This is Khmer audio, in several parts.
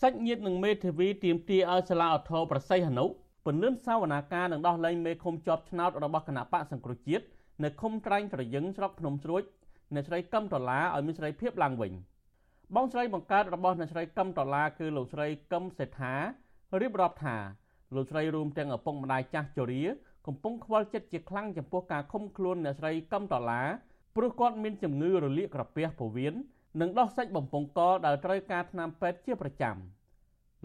សាច់ញាតិនិងមេធាវីទាមទារឲ្យសាលាឧទ្ធរប្រសិទ្ធហនុពន្លឿនសវនាការនឹងដោះលែងមេឃុំជាប់ឆ្នោតរបស់គណៈបកសង្គ្រោះជាតិនៅឃុំត្រែងត្រយឹងស្រុកភ្នំស្រួចអ្នកស្រីកឹមដុល្លារឲ្យមានសេរីភាពឡើងវិញបងស្រីបង្កើតរបស់អ្នកស្រីកឹមដុល្លារគឺលោកស្រីកឹមសេដ្ឋារៀបរាប់ថាលោកស្រីរួមទាំងឪពុកម្ដាយចាស់ជរាកំពុងខ្វល់ចិត្តជាខ្លាំងចំពោះការឃុំខ្លួនអ្នកស្រីកឹមដុល្លារព្រោះគាត់មានជំងឺរលាកក្រពះពោះវៀន និងដោះសាច់បំពង់កដែលត្រូវការថ្នាំពេទ្យជាប្រចាំ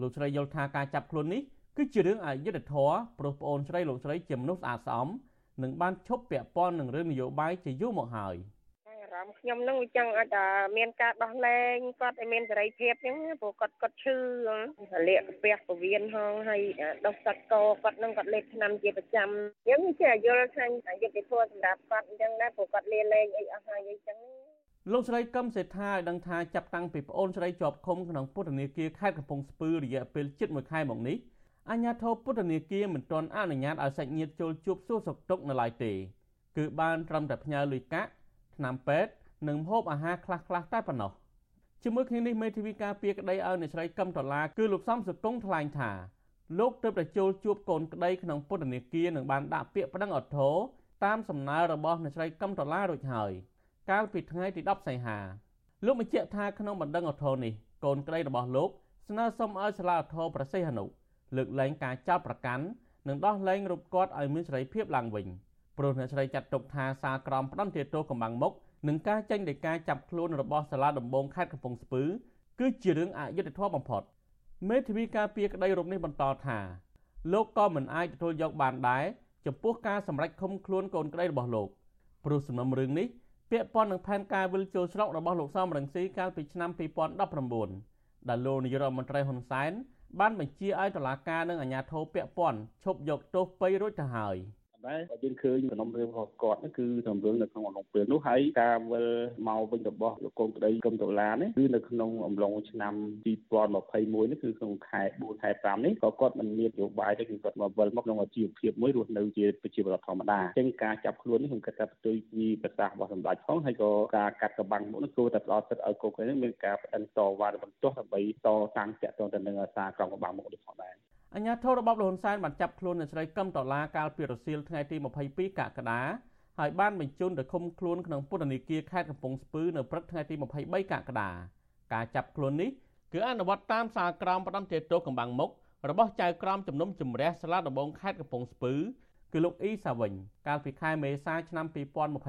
លោកស្រីយល់ថាការចាប់ខ្លួននេះគឺជារឿងអយុត្តិធម៌ព្រោះប្អូនស្រីលោកស្រីជាមនុស្សស្អាតស្អំនិងបានឈប់ពាក់ព័ន្ធនឹងរឿងនយោបាយជាយូរមកហើយអារម្មណ៍ខ្ញុំនឹងចង់ឲ្យតែមានការដោះលែងគាត់ឲ្យមានសេរីភាពអញ្ចឹងព្រោះគាត់គាត់ឈឺលាកពះពវៀនហងហើយដោះសាច់កគាត់នឹងគាត់លេបឆ្នាំជាប្រចាំអញ្ចឹងជាយល់ថាយុត្តិធម៌សម្រាប់គាត់អញ្ចឹងដែរព្រោះគាត់លាលែងអីអស់ហើយអញ្ចឹង លោកស្រីកឹមសេដ្ឋាឲ្យដឹងថាចាប់តាំងពីប្អូនស្រីជាប់ឃុំក្នុងពន្ធនាគារខេត្តកំពង់ស្ពឺរយៈពេលជិត1ខែមកនេះអាជ្ញាធរពន្ធនាគារមិនទាន់អនុញ្ញាតឲ្យសាច់ញាតិចូលជួបសួរសុខទុក្ខនៅឡើយទេ គឺបានត្រឹមតែផ្ញើលុយកាក់ថ្នាំពេទ្យនិងម្ហូបអាហារខ្លះៗតែប៉ុណ្ណោះជាមួយគ្នានេះមេធាវីការពារក្តីឲ្យអ្នកស្រីកឹមដុល្លារគឺលោកសំសុគង្គថ្លែងថាលោកទើបតែចូលជួបកូនក្តីក្នុងពន្ធនាគារនិងបានដាក់ពាក្យប្តឹងអធរតាមសំណើរបស់អ្នកស្រីកឹមដុល្លាររួចហើយ កាលពីថ្ងៃទី10សីហាលោកបញ្ជាក់ថាក្នុងបណ្ដឹងអធរនេះកូនក្តីរបស់លោកស្នើសុំឲ្យសាលាអធរប្រសិទ្ធនុលើកលែងការចោទប្រកាន់និងដោះលែងរូបគាត់ឲ្យមានសេរីភាពឡើងវិញព្រោះអ្នកស្រីចាត់ទុកថាសារក្រមផ្ដន្ទាទោសកំបាំងមុខនិងការចេញដោយការចាប់ខ្លួនរបស់សាលាដំបងខេត្តកំពង់ស្ពឺគឺជារឿងអយុត្តិធម៌បំផុតមេធាវីការពារក្តីរូបនេះបន្តថាលោកក៏មិនអាចទទួលយកបានដែរចំពោះការសម្រេចឃុំខ្លួនកូនក្តីរបស់លោកព្រោះសំណុំរឿងនេះ ពាក់ព័ន្ធនឹងផែនការវិលចូលស្រុករបស់លោកសំរងស៊ីកាលពីឆ្នាំ2019ដែលលោកនាយរដ្ឋមន្ត្រីហ៊ុនសែនបានបញ្ជាឲ្យតុលាការនិងអាជ្ញាធរពាក់ព័ន្ធឈប់យកទោសបីរួចទៅហើយ។ ដែរបើយើងឃើញសំណុំរឿងរបស់គាត់នោះគឺសំណុំរឿងនៅក្នុងអំឡុងពេលនោះហើយការវិលមកវិញរបស់លោកកូនក្តីកឹមដុល្លារនេះគឺនៅក្នុងអំឡុងឆ្នាំ2021នេះគឺក្នុងខែ4ខែ5នេះក៏គាត់មិនមាននយោបាយទេគឺគាត់មកវិលមកក្នុងអាជីវភាពមួយរស់នៅជាប្រជាពលរដ្ឋធម្មតាអញ្ចឹងការចាប់ខ្លួននេះខ្ញុំគិតថាផ្ទុយពីប្រសាសន៍របស់សម្ដេចផងហើយក៏ការកាត់កបាំងមុខនោះគួរតែផ្ដល់សិទ្ធិឲ្យកូនក្តីនេះមានការប្តឹងតវ៉ាបន្ទាស់ដើម្បីតតាំងតាក់ទងទៅនឹងសារក្រមកបាំងមុខនេះផងដែរ អញ្ញាធិរបបលហ៊ុនសែនបានចាប់ខ្លួនអ្នកស្រីកឹមដុល្លារកាលពីរសៀលថ្ងៃទី22កក្កដាហើយបានបញ្ជូនទៅឃុំខ្លួនក្នុងពន្ធនាគារខេត្តកំពង់ស្ពឺនៅព្រឹកថ្ងៃទី23កក្កដាការចាប់ខ្លួននេះគឺអនុវត្តតាមសារក្រមផ្ដន្ទាទោសកំបាំងមុខរបស់ចៅក្រមជំនុំជម្រះសាលាដំបងខេត្តកំពង់ស្ពឺគឺលោកអ៊ីសាវិញកាលពីខែមេសាឆ្នាំ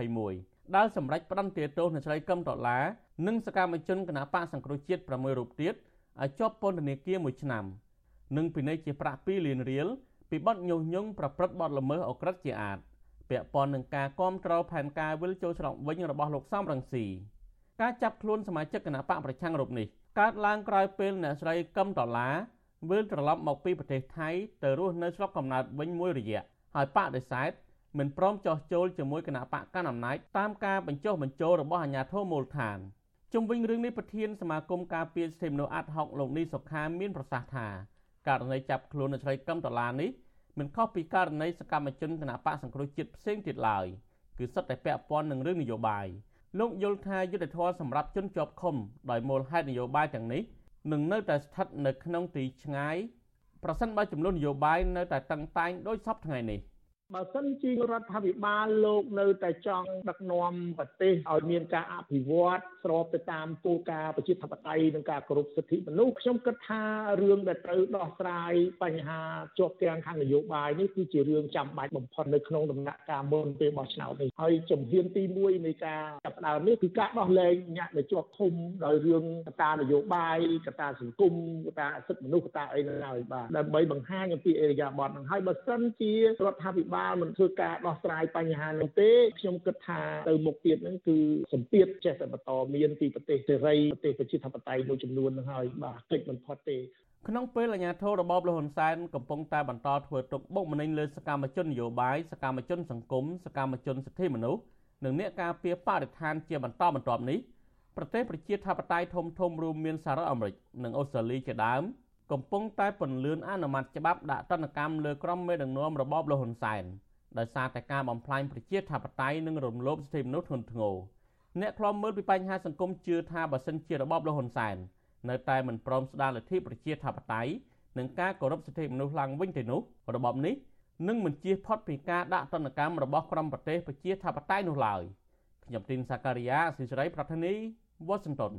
2021ដែលសម្រេចផ្ដន្ទាទោសអ្នកស្រីកឹមដុល្លារនិងសកម្មជនគណបកសង្គ្រោះជាតិ6រូបទៀតឲ្យជាប់ពន្ធនាគារ1ឆ្នាំ។ និងពិន័យជាប្រាក់2លានរៀលពីបទញុះញង់ប្រព្រឹត្តបទល្មើសអក្រិតជាអាតពាក់ព័ន្ធនឹងការគ្រប់គ្រងផែនការវិលចូលស្រុកវិញរបស់លោកសំរងស៊ីការចាប់ខ្លួនសមាជិកគណៈបកប្រឆាំងរូបនេះកើតឡើងក្រោយពេលអ្នកស្រីកឹមដុល្លារវិលត្រឡប់មកពីប្រទេសថៃទៅរស់នៅស្រុកកំណើតវិញមួយរយៈហើយបដិសេធមិនព្រមចោះចូលជាមួយគណៈបកកណ្ដាលអំណាចតាមការបញ្ចុះបញ្ចូលរបស់អាជ្ញាធរមូលដ្ឋានជុំវិញរឿងនេះប្រធានសមាគមការពារសិទ្ធិមនុស្សអាត់ហុកលោកនីសុខាមានប្រសាសន៍ថា ករណីចាប់ខ្លួននៅស្រីកឹមដុល្លារនេះមិនខុសពីករណីសកម្មជនគណបកសង្គ្រោះជាតិផ្សេងទៀតឡើយគឺសុទ្ធតែពាក់ព័ន្ធនឹងរឿងនយោបាយលោកយល់ថាយុទ្ធធរសម្រាប់ជនជាប់ឃុំដោយមូលហេតុនយោបាយទាំងនេះនឹងនៅតែស្ថិតនៅក្នុងទីឆ្ងាយប្រសិនបើចំនួននយោបាយនៅតែតឹងតែងដោយសពថ្ងៃនេះ បើសិនជារដ្ឋាភិបាលលោកនៅតែចង់ដឹកនាំប្រទេសឲ្យមានការអភិវឌ្ឍស្របទៅតាមគោលការណ៍ប្រជាធិបតេយ្យនិងការគោរពសិទ្ធិមនុស្សខ្ញុំគិតថារឿងដែលត្រូវដោះស្រាយបញ្ហាជាប់គាំងខាងនយោបាយនេះគឺជារឿងចាំបាច់បំផុតនៅក្នុងដំណាក់កាលមុនពេលបោះឆ្នោតនេះហើយជំហានទី1នៃការចាប់ផ្ដើមនេះគឺការដោះលែងញាក់ដែលជាប់ឃុំដោយរឿងកត្តានយោបាយកត្តាសង្គមកត្តាសិទ្ធិមនុស្សកត្តាអីនៅឡើយបាទដើម្បីបង្ហាញអំពីអេរយាប័តហ្នឹងហើយបើសិនជារដ្ឋាភិបាលបាលមិនធ្វើការដោះស្រាយបញ្ហានោះទេខ្ញុំគិតថាទៅមុខទៀតហ្នឹងគឺសម្ពាធចេះតែបន្តមានពីប្រទេសសេរីប្រទេសប្រជាធិបតេយ្យមួយចំនួនហ្នឹងហើយបាទតិចមិនផុតទេក្នុងពេលអាញាធររបបលហ៊ុនសែនកំពុងតែបន្តធ្វើទុកបុកម្នេញលើសកម្មជននយោបាយសកម្មជនសង្គមសកម្មជនសិទ្ធិមនុស្សនិងអ្នកការពារបរិស្ថានជាបន្តបន្ទាប់នេះប្រទេសប្រជាធិបតេយ្យធំធំរួមមានសហរដ្ឋអាមេរិកនិងអូស្ត្រាលីជាដើម កំពុងតែពន្លឿនអនុម័តច្បាប់ដាក់ទណ្ឌកម្មលើក្រុមមេដឹកនាំរបបលហ៊ុនសែនដោយសារតែការបំផ្លាញប្រជាធិបតេយ្យនិងរំលោភសិទ្ធិមនុស្សធ្ងន់ធ្ងរអ្នកខ្លំមើលពីបញ្ហាសង្គមជឿថាបើសិនជារបបលហ៊ុនសែននៅតែមិនព្រមស្ដារលទ្ធិប្រជាធិបតេយ្យនិងការគោរពសិទ្ធិមនុស្សឡើងវិញទៅនោះរបបនេះនឹងមិនជៀសផុតពីការដាក់ទណ្ឌកម្មរបស់ក្រុមប្រទេសប្រជាធិបតេយ្យនោះឡើយខ្ញុំទីនសាការីយ៉ាស៊ីសេរីប្រធានីវ៉ាស៊ីនតោន